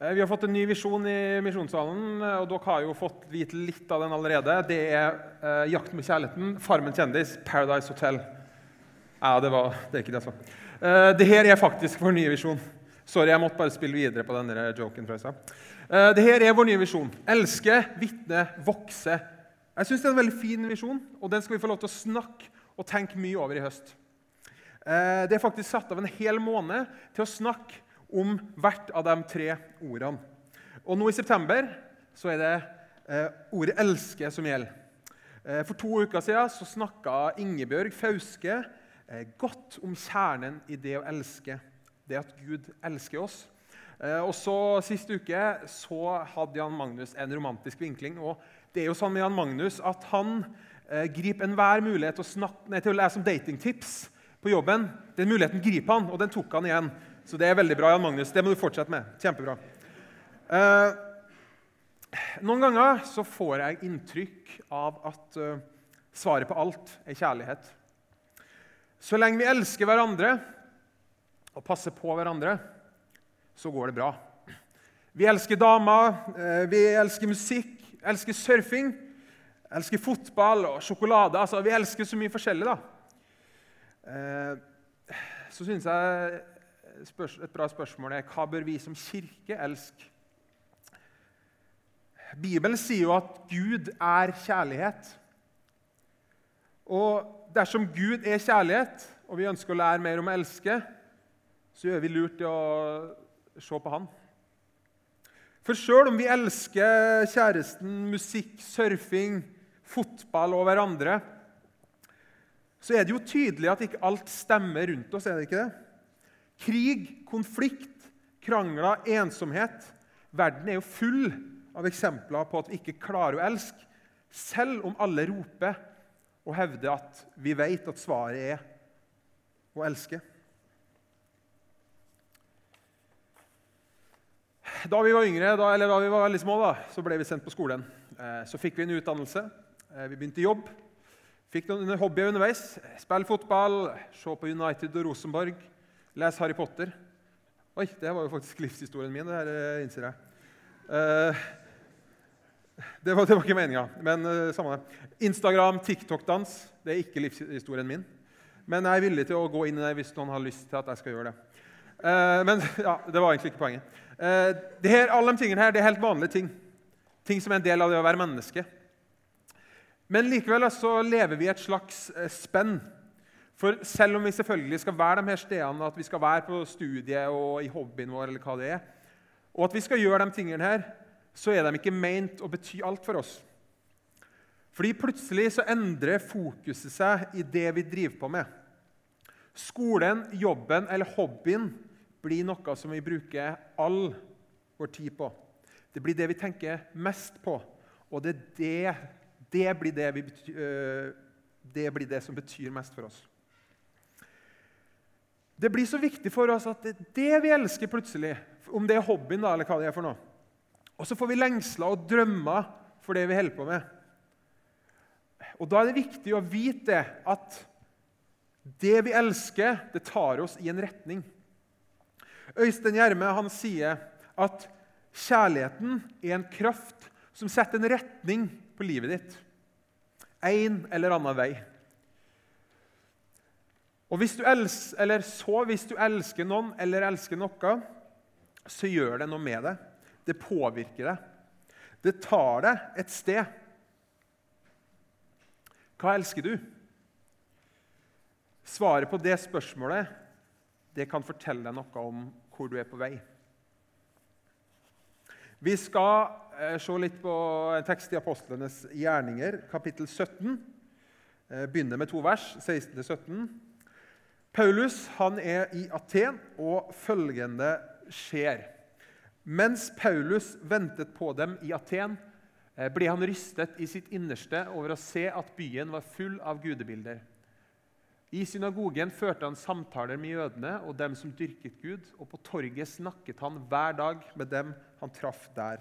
Eh, Vi har fått en ny visjon i Misjonssalen, og dere har jo fått vite litt av den allerede. Det er eh, 'Jakten med kjærligheten', 'Farmen kjendis', 'Paradise Hotel'. Ja, det var det er ikke det jeg sa. Eh, det her er faktisk vår nye visjon. Sorry, jeg måtte bare spille videre på denne joken. fra. Eh, det her er vår nye visjon. Elske, vitne, vokse. Jeg syns det er en veldig fin visjon, og den skal vi få lov til å snakke og tenke mye over i høst. Eh, Det er faktisk satt av en hel måned til å snakke om hvert av de tre ordene. Og nå i september så er det eh, ordet 'elske' som gjelder. Eh, For to uker siden så snakka Ingebjørg Fauske eh, godt om kjernen i det å elske. Det at Gud elsker oss. Eh, Og så Sist uke så hadde Jan Magnus en romantisk vinkling. og det er jo sånn med Jan Magnus at Han eh, griper enhver mulighet til å, snakke, nei, til å lese om datingtips på jobben. Den muligheten griper han, og den tok han igjen. Så det er veldig bra, Jan Magnus. Det må du fortsette med. Kjempebra. Eh, noen ganger så får jeg inntrykk av at eh, svaret på alt er kjærlighet. Så lenge vi elsker hverandre og passer på hverandre, så går det bra. Vi elsker damer, eh, vi elsker musikk, elsker surfing, elsker fotball og sjokolade. Altså, vi elsker så mye forskjellig, da. Så syns jeg et bra spørsmål er hva bør vi som kirke elske? Bibelen sier jo at Gud er kjærlighet. Og dersom Gud er kjærlighet, og vi ønsker å lære mer om å elske, så gjør vi lurt i å se på Han. For sjøl om vi elsker kjæresten, musikk, surfing, fotball og hverandre, så er det jo tydelig at ikke alt stemmer rundt oss. er det ikke det? Krig, konflikt, krangler, ensomhet. Verden er jo full av eksempler på at vi ikke klarer å elske, selv om alle roper og hevder at vi vet at svaret er å elske. Da vi var yngre, da, eller da vi var veldig små, da, så ble vi sendt på skolen. Eh, Så fikk vi en utdannelse. Eh, Vi begynte i jobb. Fikk noen hobbyer underveis. Spille fotball, se på United og Rosenborg, lese Harry Potter. Oi, det var jo faktisk livshistorien min, det her, eh, innser jeg. Eh, det var, det var ikke meninga, men eh, samme det. Instagram, TikTok-dans det er ikke livshistorien min. Men jeg er villig til å gå inn i det hvis noen har lyst til at jeg skal gjøre det. Men ja, det var egentlig ikke poenget. Det her, alle de tingene her det er helt vanlige ting. Ting som er en del av det å være menneske. Men likevel så lever vi i et slags spenn. For selv om vi selvfølgelig skal være de her stedene, at vi skal være på studiet og i hobbyen vår, eller hva det er, og at vi skal gjøre de tingene her, så er de ikke meint å bety alt for oss. Fordi plutselig så endrer fokuset seg i det vi driver på med. Skolen, jobben eller hobbyen blir noe som vi bruker all vår tid på. Det blir det vi tenker mest på, og det, det, det, blir, det, vi øh, det blir det som betyr mest for oss. Det blir så viktig for oss at det vi elsker plutselig, om det er hobbyen da, eller hva det er for noe. Og så får vi lengsler og drømmer for det vi holder på med. Og Da er det viktig å vite det, at det vi elsker, det tar oss i en retning. Øystein Gjerme han sier at kjærligheten er en kraft som setter en retning på livet ditt. En eller annen vei. Og hvis elsker, så hvis du elsker noen eller elsker noe, så gjør det noe med deg. Det påvirker deg. Det tar deg et sted. Hva elsker du? Svaret på det spørsmålet det kan fortelle deg noe om hvor du er på vei. Vi skal eh, se litt på en tekst i Apostlenes gjerninger, kapittel 17. Eh, begynner med to vers, 16-17. Paulus han er i Aten, og følgende skjer. Mens Paulus ventet på dem i Aten, eh, ble han rystet i sitt innerste over å se at byen var full av gudebilder. I synagogen førte han samtaler med jødene og dem som dyrket Gud, og på torget snakket han hver dag med dem han traff der.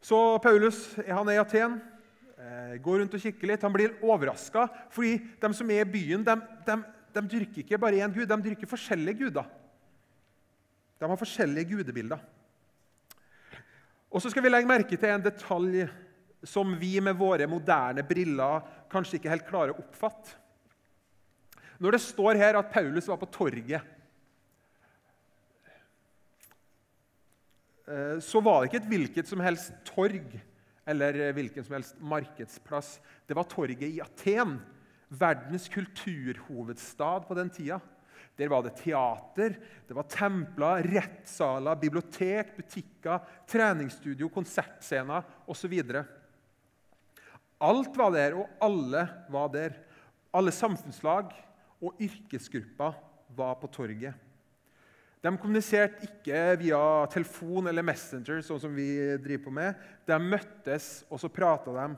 Så Paulus han er i Aten, går rundt og kikker litt. Han blir overraska, fordi de som er i byen, de, de, de dyrker ikke bare én gud, de dyrker forskjellige guder. De har forskjellige gudebilder. Og så skal vi legge merke til en detalj som vi med våre moderne briller kanskje ikke helt klarer å oppfatte. Når det står her at Paulus var på torget, eh, så var det ikke et hvilket som helst torg eller hvilken som helst markedsplass. Det var torget i Aten, verdens kulturhovedstad på den tida. Der var det teater, det var templer, rettssaler, bibliotek, butikker, treningsstudio, konsertscener osv. Alt var der, og alle var der. Alle samfunnslag og yrkesgrupper var på torget. De kommuniserte ikke via telefon eller Messenger, sånn som vi driver på med. De møttes, og så prata de,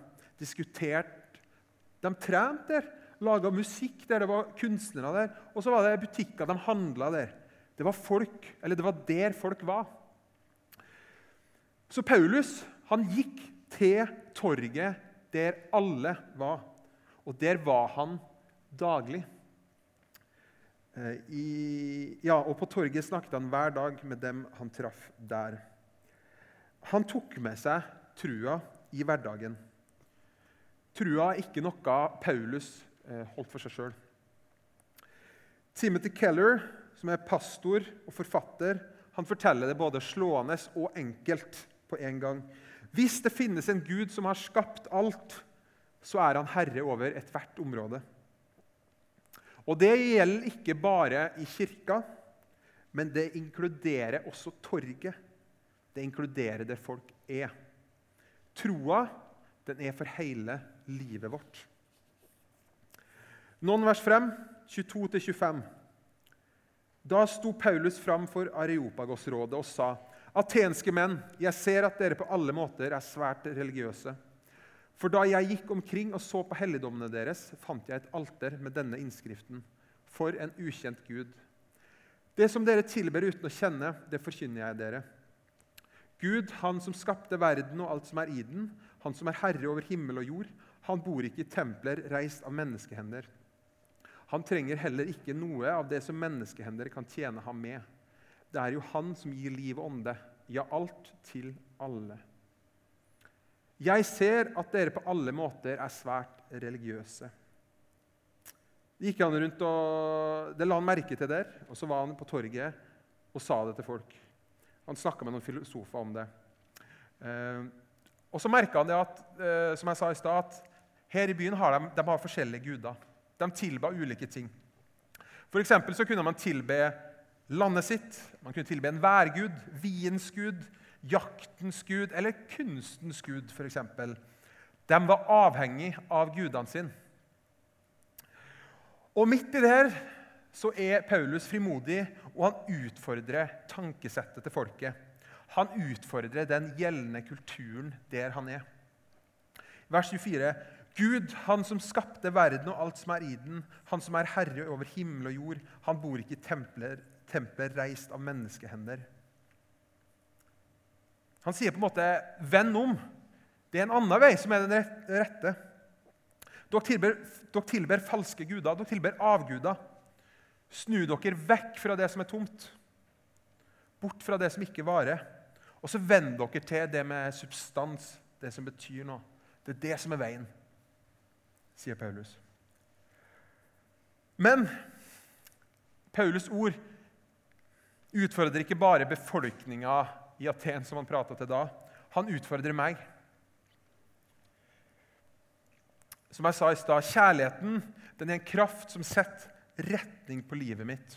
diskuterte. De trente der, laga musikk der, det var kunstnere der. Og så var det butikker, de handla der. Det var folk, eller det var der folk var. Så Paulus han gikk til torget der alle var. Og der var han daglig. Eh, I, ja, og På torget snakket han hver dag med dem han traff der. Han tok med seg trua i hverdagen. Trua er ikke noe Paulus eh, holdt for seg sjøl. Timothy Keller, som er pastor og forfatter, han forteller det både slående og enkelt på en gang. Hvis det finnes en Gud som har skapt alt, så er han herre over ethvert område. Og Det gjelder ikke bare i kirka, men det inkluderer også torget. Det inkluderer der folk er. Troa den er for hele livet vårt. Noen vers frem, 22-25. Da sto Paulus fram for Areopagos-rådet og sa Atenske menn, jeg ser at dere på alle måter er svært religiøse. For da jeg gikk omkring og så på helligdommene deres, fant jeg et alter med denne innskriften. For en ukjent Gud. Det som dere tilber uten å kjenne, det forkynner jeg dere. Gud, han som skapte verden og alt som er i den, han som er herre over himmel og jord, han bor ikke i templer reist av menneskehender. Han trenger heller ikke noe av det som menneskehender kan tjene ham med. Det er jo Han som gir liv og ånde, ja, alt til alle. Jeg ser at dere på alle måter er svært religiøse. Det Gikk han rundt og, Det la han merke til der, og så var han på torget og sa det til folk. Han snakka med noen filosofer om det. Eh, og så merka han det at, eh, som jeg sa i stad, at her i byen har de, de har forskjellige guder. De tilba ulike ting. For så kunne man tilbe landet sitt. Man kunne tilbe en værgud, viens gud, jaktens gud eller kunstens gud, f.eks. De var avhengig av gudene sine. Og midt i det her så er Paulus frimodig, og han utfordrer tankesettet til folket. Han utfordrer den gjeldende kulturen der han er. Vers 24. Gud, han som skapte verden og alt som er i den, han som er herre over himmel og jord, han bor ikke i templer tempel reist av menneskehender. Han sier på en måte 'venn om'. Det er en annen vei som er den rette. Dere tilber, dere tilber falske guder, dere tilber avguder. Snu dere vekk fra det som er tomt, bort fra det som ikke varer. Og så vend dere til det med substans, det som betyr noe. Det er det som er veien, sier Paulus. Men Paulus' ord utfordrer ikke bare befolkninga i Aten, som han prata til da. Han utfordrer meg. Som jeg sa i stad, kjærligheten den er en kraft som setter retning på livet mitt.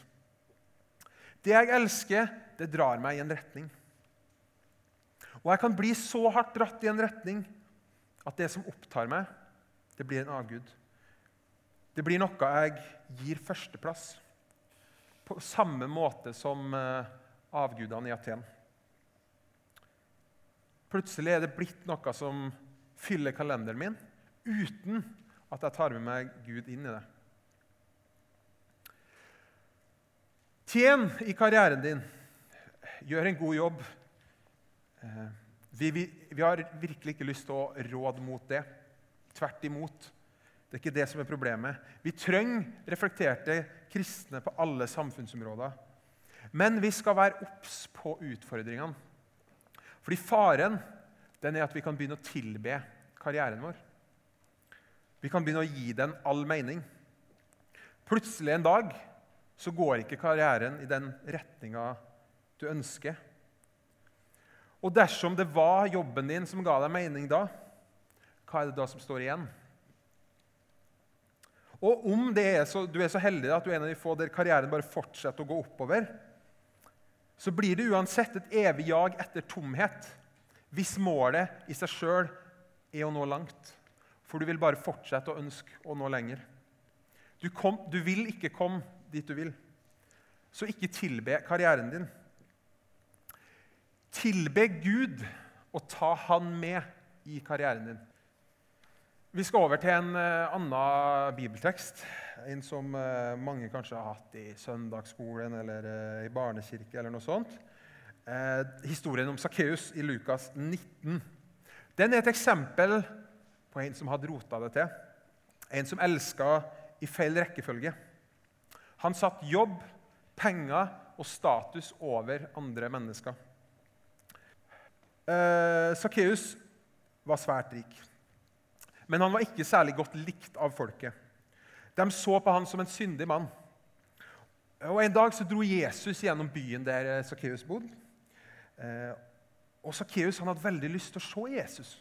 Det jeg elsker, det drar meg i en retning. Og jeg kan bli så hardt dratt i en retning at det som opptar meg, det blir en avgud. Det blir noe jeg gir førsteplass på samme måte som eh, avgudene i Aten. Plutselig er det blitt noe som fyller kalenderen min, uten at jeg tar med meg Gud inn i det. Tjen i karrieren din. Gjør en god jobb. Eh, vi, vi, vi, har virkelig ikke lyst til å råde mot det. Tvert imot. Det er ikke det som er problemet. Vi trenger reflekterte kristne på alle samfunnsområder. Men vi skal være obs på utfordringene. Fordi faren den er at vi kan begynne å tilbe karrieren vår. Vi kan begynne å gi den all mening. Plutselig en dag så går ikke karrieren i den retninga du ønsker. Og dersom det var jobben din som ga deg mening da, hva er det da som står igjen? Og om er så, du er så heldig at du er en av de få der karrieren bare fortsetter å gå oppover, så blir det uansett et evig jag etter tomhet hvis målet i seg sjøl er å nå langt. For du vil bare fortsette å ønske å nå lenger. Du, kom, du vil ikke komme dit du vil. Så ikke tilbe karrieren din. Tilbe Gud og ta Han med i karrieren din. Vi skal over til en uh, annen bibeltekst. En som uh, mange kanskje har hatt i søndagsskolen eller uh, i barnekirke. eller noe sånt. historien om Sakkeus i Lukas 19. Den er et eksempel på en som hadde rota det til. En som elska i feil rekkefølge. Han satt jobb, penger og status over andre mennesker. Sakkeus var svært rik. Men han var ikke særlig godt likt av folket. De så på han som en syndig mann. Og En dag så dro Jesus gjennom byen der Sakkeus bodde. Eh, og Sakkeus hadde veldig lyst til å se Jesus.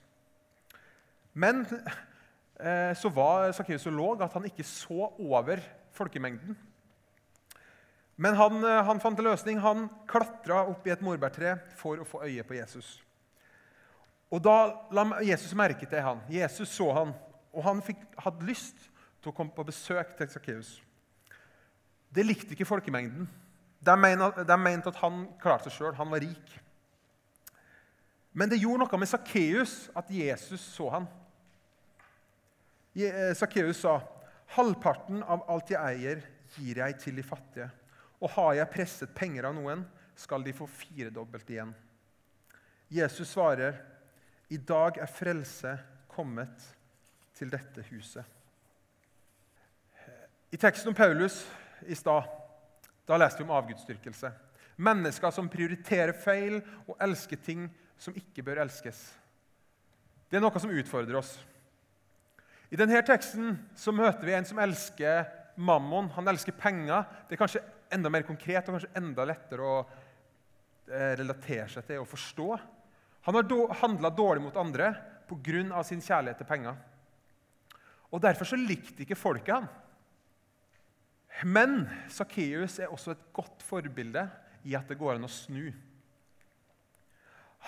Men eh, så var Sakkeus så låg at han ikke så over folkemengden. Men han, eh, han fant en løsning. Han klatra opp i et morbærtre for å få øye på Jesus. Og Da la Jesus merke til han. Jesus så han, og han fikk, hadde lyst til å komme på besøk til Sakkeus. Det likte ikke folkemengden. De mente, at han klarte seg sjøl. Han var rik. Men det gjorde noe med Sakkeus at Jesus så han. Sakkeus eh, sa, 'Halvparten av alt jeg eier, gir jeg til de fattige.' 'Og har jeg presset penger av noen, skal de få firedobbelt igjen.' Jesus svarer, i dag er frelse kommet til dette huset. I teksten om Paulus i stad da leste vi om avgudsdyrkelse. Mennesker som prioriterer feil og elsker ting som ikke bør elskes. Det er noe som utfordrer oss. I denne teksten så møter vi en som elsker mammon. Han elsker penger. Det er kanskje enda mer konkret og kanskje enda lettere å eh, relatere seg til og forstå. Han har handla dårlig mot andre pga. sin kjærlighet til penger. Og Derfor så likte ikke folket han. Men Sakkeus er også et godt forbilde i at det går an å snu.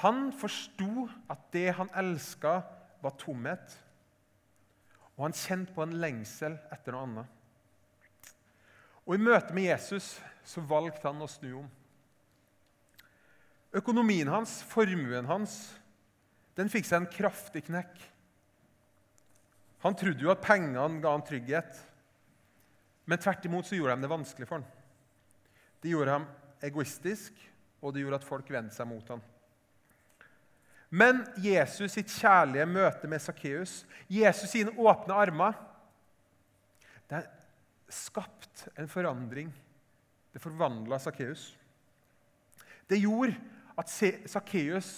Han forsto at det han elska, var tomhet. Og han kjente på en lengsel etter noe annet. Og I møte med Jesus så valgte han å snu om. Økonomien hans, formuen hans, den fikk seg en kraftig knekk. Han trodde jo at pengene ga ham trygghet, men tvert imot så gjorde de det vanskelig for ham. Det gjorde ham egoistisk, og det gjorde at folk vendte seg mot ham. Men Jesus sitt kjærlige møte med Sakkeus, Jesus sine åpne armer, det skapte en forandring. Det forvandla Sakkeus. Det gjorde at Sakkeus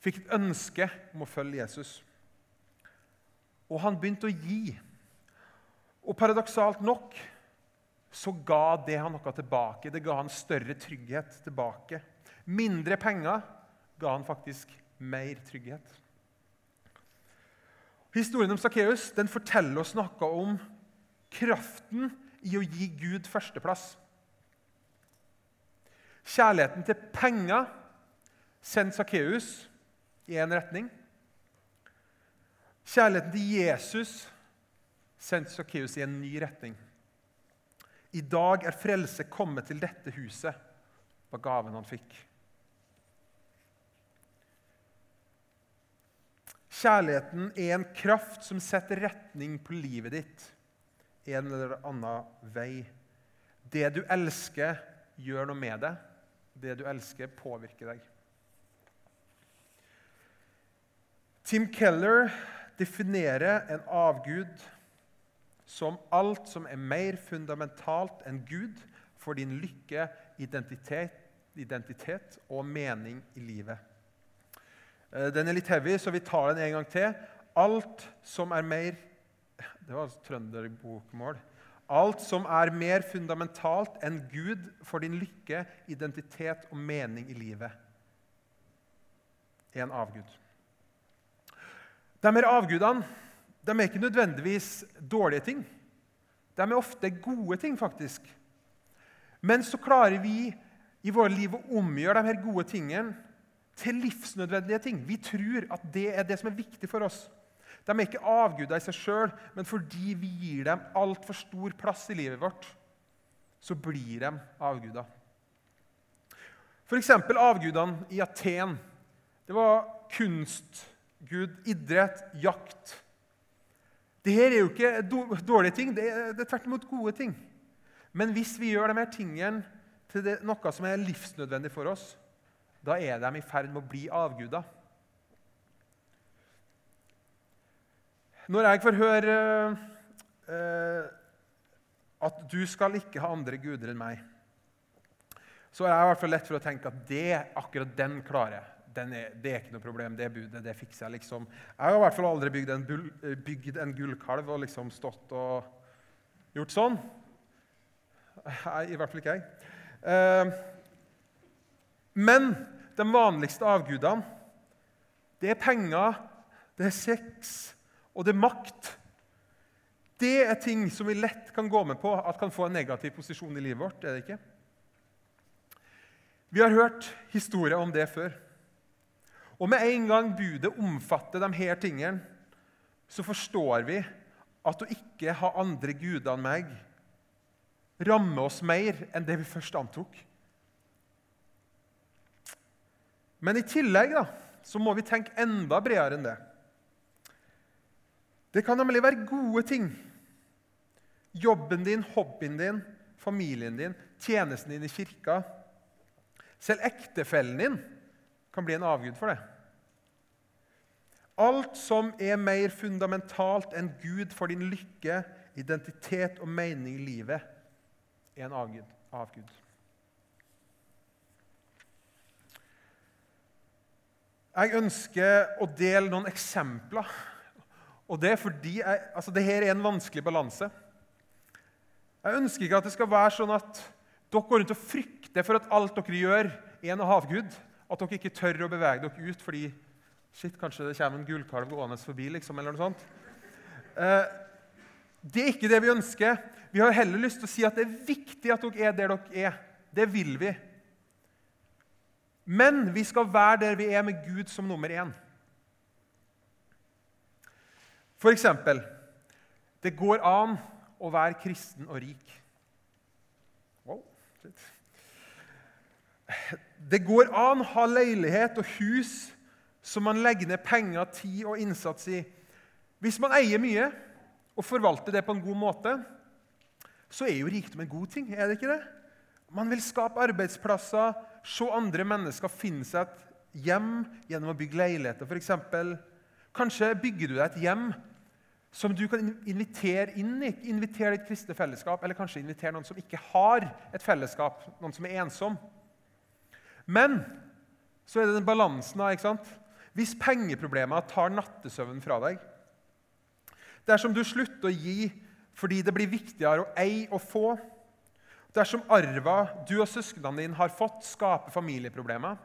fikk et ønske om å følge Jesus. Og han begynte å gi. Og paradoksalt nok så ga det han noe tilbake. Det ga han større trygghet tilbake. Mindre penger ga han faktisk mer trygghet. Historien om Sakkeus forteller oss noe om kraften i å gi Gud førsteplass. Kjærligheten til penger sendte Sakkeus i én retning. Kjærligheten til Jesus sendte Sakkeus i en ny retning. I dag er frelse kommet til dette huset, var gaven han fikk. Kjærligheten er en kraft som setter retning på livet ditt en eller annen vei. Det du elsker, gjør noe med det det du elsker, påvirker deg. Tim Keller definerer en avgud som alt som er mer fundamentalt enn Gud for din lykke identitet, identitet og mening i livet. Eh, den er litt heavy, så vi tar den en gang til. Alt som er mer Det var altså trønderbokmål. Alt som er mer fundamentalt enn Gud for din lykke, identitet og mening i livet, en avgud. De her avgudene de er ikke nødvendigvis dårlige ting. De er ofte gode ting, faktisk. Men så klarer vi i våre liv å omgjøre de her gode tingene til livsnødvendige ting. Vi tror at det er det som er viktig for oss. De er ikke avguder i seg sjøl, men fordi vi gir dem altfor stor plass i livet vårt, så blir de avguder. F.eks. avgudene i Aten. Det var kunstgud, idrett, jakt. Dette er jo ikke dårlige ting, det er, det er tvert imot gode ting. Men hvis vi gjør de her tingene til noe som er livsnødvendig for oss, da er de i ferd med å bli avguder. Når jeg får høre uh, at du skal ikke ha andre guder enn meg, så er jeg i hvert fall lett for å tenke at det, akkurat den klarer jeg. Er, det er ikke noe problem. Det budet det fikser jeg. liksom. Jeg har i hvert fall aldri bygd en, bull, bygd en gullkalv og liksom stått og gjort sånn. Nei, i hvert fall ikke jeg. Eh, men de vanligste avgudene, det er penger, det er sex og det er makt. Det er ting som vi lett kan gå med på at kan få en negativ posisjon i livet vårt. er det ikke? Vi har hørt historier om det før. Og med en gang budet omfatter de her tingene, så forstår vi at å ikke ha andre guder enn meg rammer oss mer enn det vi først antok. Men i tillegg da, så må vi tenke enda bredere enn det. Det kan nemlig være gode ting. Jobben din, hobbyen din, familien din, tjenesten din i kirka. Selv ektefellen din kan bli en avgud for det. Alt som er mer fundamentalt enn Gud for din lykke, identitet og mening i livet, er en avgud. avgud. Jeg ønsker å dele noen eksempler. Og det er fordi jeg, altså det her er en vanskelig balanse. Jeg ønsker ikke at det skal være sånn at dere går rundt og frykter for at alt dere gjør, er en havgud. At dere ikke tør å bevege dere ut fordi shit, kanskje det kommer en gullkalv gående forbi. liksom, eller noe sånt. Eh, det er ikke det vi ønsker. Vi har heller lyst til å si at det er viktig at dere er der dere er. Det vil vi. Men vi skal være der vi er med Gud som nummer én. Eksempel Det går an å være kristen og rik. Wow, det går an å ha leilighet og hus som man legger ned penger, tid og innsats i. Hvis man eier mye og forvalter det på en god måte, så er jo rikdom en god ting. er det ikke det? Man vil skape arbeidsplasser, se andre mennesker finne seg et hjem gjennom å bygge leiligheter, f.eks. Kanskje bygger du deg et hjem som du kan invitere inn i. Invitere ditt kristne fellesskap, eller kanskje invitere noen som ikke har et fellesskap, noen som er ensom. Men så er det den balansen. ikke sant? Hvis pengeproblemer tar nattesøvnen fra deg, dersom du slutter å gi fordi det blir viktigere å eie og få, dersom arva du og søsknene dine har fått, skaper familieproblemer,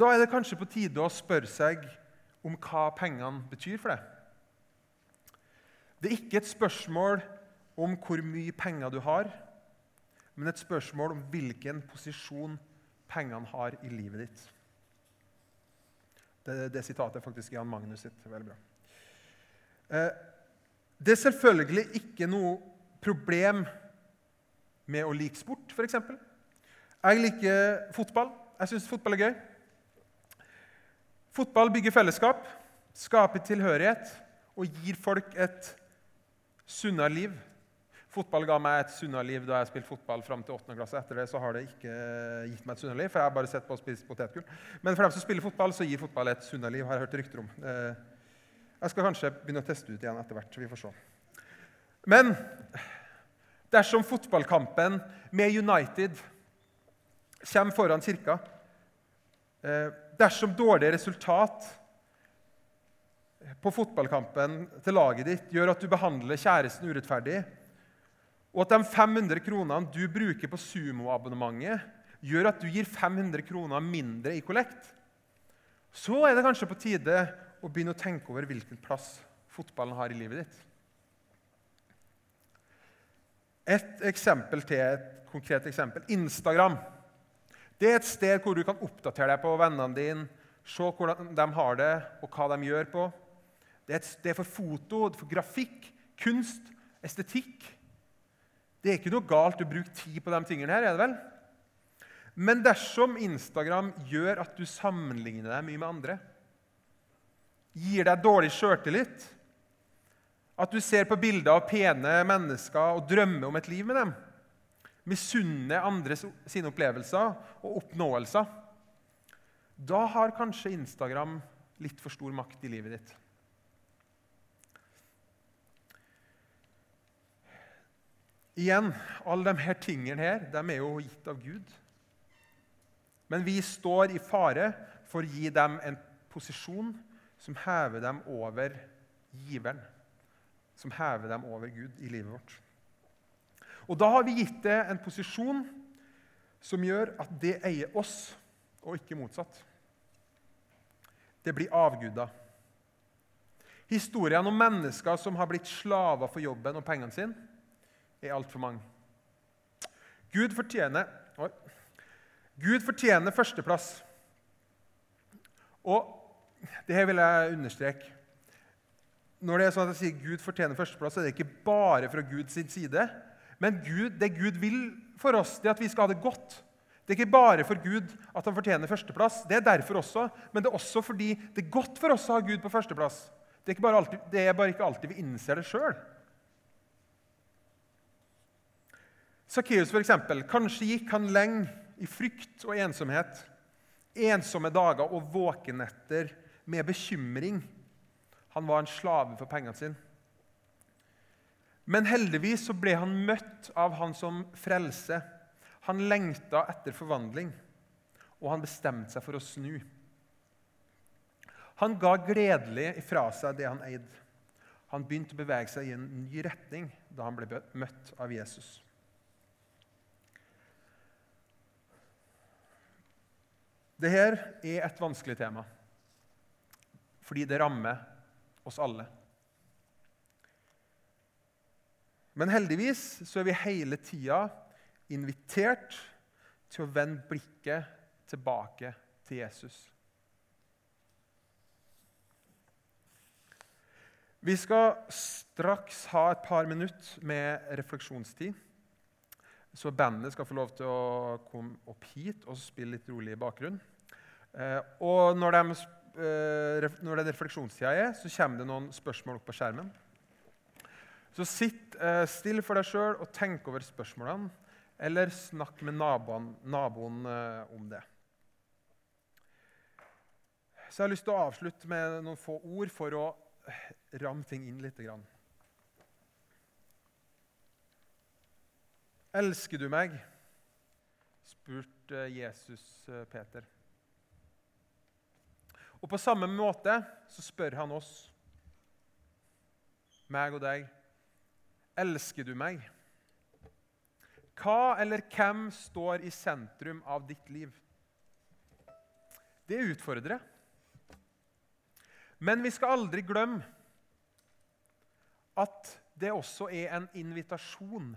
da er det kanskje på tide å spørre seg om hva pengene betyr for deg. Det er ikke et spørsmål om hvor mye penger du har, men et spørsmål om hvilken posisjon pengene har i livet ditt. Det, det sitatet er faktisk Jan Magnus sitt. Veldig bra. Eh, det er selvfølgelig ikke noe problem med å like sport, f.eks. Jeg liker fotball. Jeg syns fotball er gøy. Fotball bygger fellesskap, skaper tilhørighet og gir folk et Sunnere liv. Fotball ga meg et sunna liv da jeg spilte fotball fram til 8. klasse. Etter det så har det ikke gitt meg et sunna liv, for jeg har bare sett på å spise potetgull. Men for dem som spiller fotball, så gir fotball et sunna liv. har Jeg hørt rykter om. Eh, jeg skal kanskje begynne å teste ut igjen etter hvert. vi får se. Men Dersom fotballkampen med United kommer foran kirka, eh, dersom dårlig resultat på fotballkampen til laget ditt gjør at du behandler kjæresten urettferdig, og at de 500 kronene du bruker på Sumo-abonnementet, gjør at du gir 500 kroner mindre i kollekt, så er det kanskje på tide å begynne å tenke over hvilken plass fotballen har i livet ditt. Et eksempel til, et konkret eksempel. Instagram. Det er et sted hvor du kan oppdatere deg på vennene dine, se hvordan de har det, og hva de gjør på. Det er et sted for foto, for grafikk, kunst, estetikk. Det er ikke noe galt å bruke tid på de tingene her, er det vel? Men dersom Instagram gjør at du sammenligner deg mye med andre, gir deg dårlig sjøltillit, at du ser på bilder av pene mennesker og drømmer om et liv med dem, misunner andre sine opplevelser og oppnåelser, da har kanskje Instagram litt for stor makt i livet ditt. Igjen, alle disse tingene her, de er jo gitt av Gud. Men vi står i fare for å gi dem en posisjon som hever dem over giveren. Som hever dem over Gud i livet vårt. Og da har vi gitt det en posisjon som gjør at det eier oss, og ikke motsatt. Det blir avguder. Historiene om mennesker som har blitt slaver for jobben og pengene sine, er altfor mange. Gud fortjener, oi, Gud fortjener førsteplass. Og det her vil jeg understreke. Når det er sånn at jeg sier Gud fortjener førsteplass, så er det ikke bare fra Guds side. Men Gud, det Gud vil for oss, det er at vi skal ha det godt. Det er ikke bare for Gud at han fortjener førsteplass. Det er derfor også, men det er også fordi det er godt for oss å ha Gud på førsteplass. Det er, bare alltid, det er bare ikke alltid vi innser det sjøl. Sakkeus, f.eks. Kanskje gikk han lenge i frykt og ensomhet. Ensomme dager og våkenetter med bekymring. Han var en slave for pengene sine. Men heldigvis så ble han møtt av han som frelse. Han lengta etter forvandling, og han bestemte seg for å snu. Han ga gledelig ifra seg det han eide. Han begynte å bevege seg i en ny retning da han ble møtt av Jesus. Dette er et vanskelig tema fordi det rammer oss alle. Men heldigvis så er vi hele tida invitert til å vende blikket tilbake til Jesus. Vi skal straks ha et par minutter med refleksjonstid. Så bandet skal få lov til å komme opp hit og spille litt rolig i bakgrunnen. Eh, og når, de, er når den refleksjonstida er, så kommer det noen spørsmål opp på skjermen. Så sitt eh, stille for deg sjøl og tenk over spørsmålene, eller snakk med naboen, naboen om det. Så jeg har lyst til å avslutte med noen få ord for å ramme ting inn litt. Elsker du meg? spurte Jesus Peter. Og på samme måte så spør han oss, meg og deg, elsker du meg? Hva eller hvem står i sentrum av ditt liv? Det utfordrer. Men vi skal aldri glemme at det også er en invitasjon.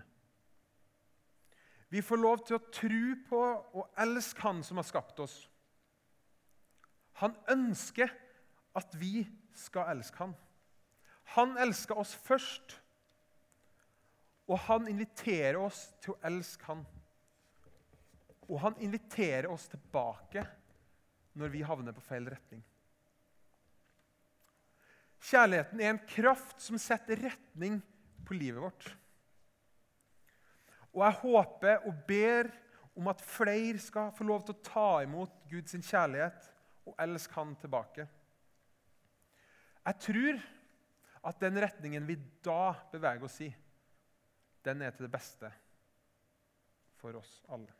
Vi får lov til å tro på og elske Han som har skapt oss. Han ønsker at vi skal elske han. Han elsker oss først, og han inviterer oss til å elske han. Og han inviterer oss tilbake når vi havner på feil retning. Kjærligheten er en kraft som setter retning på livet vårt. Og jeg håper og ber om at flere skal få lov til å ta imot Guds kjærlighet og elsk han tilbake. Jeg tror at den retningen vi da beveger oss i, den er til det beste for oss alle.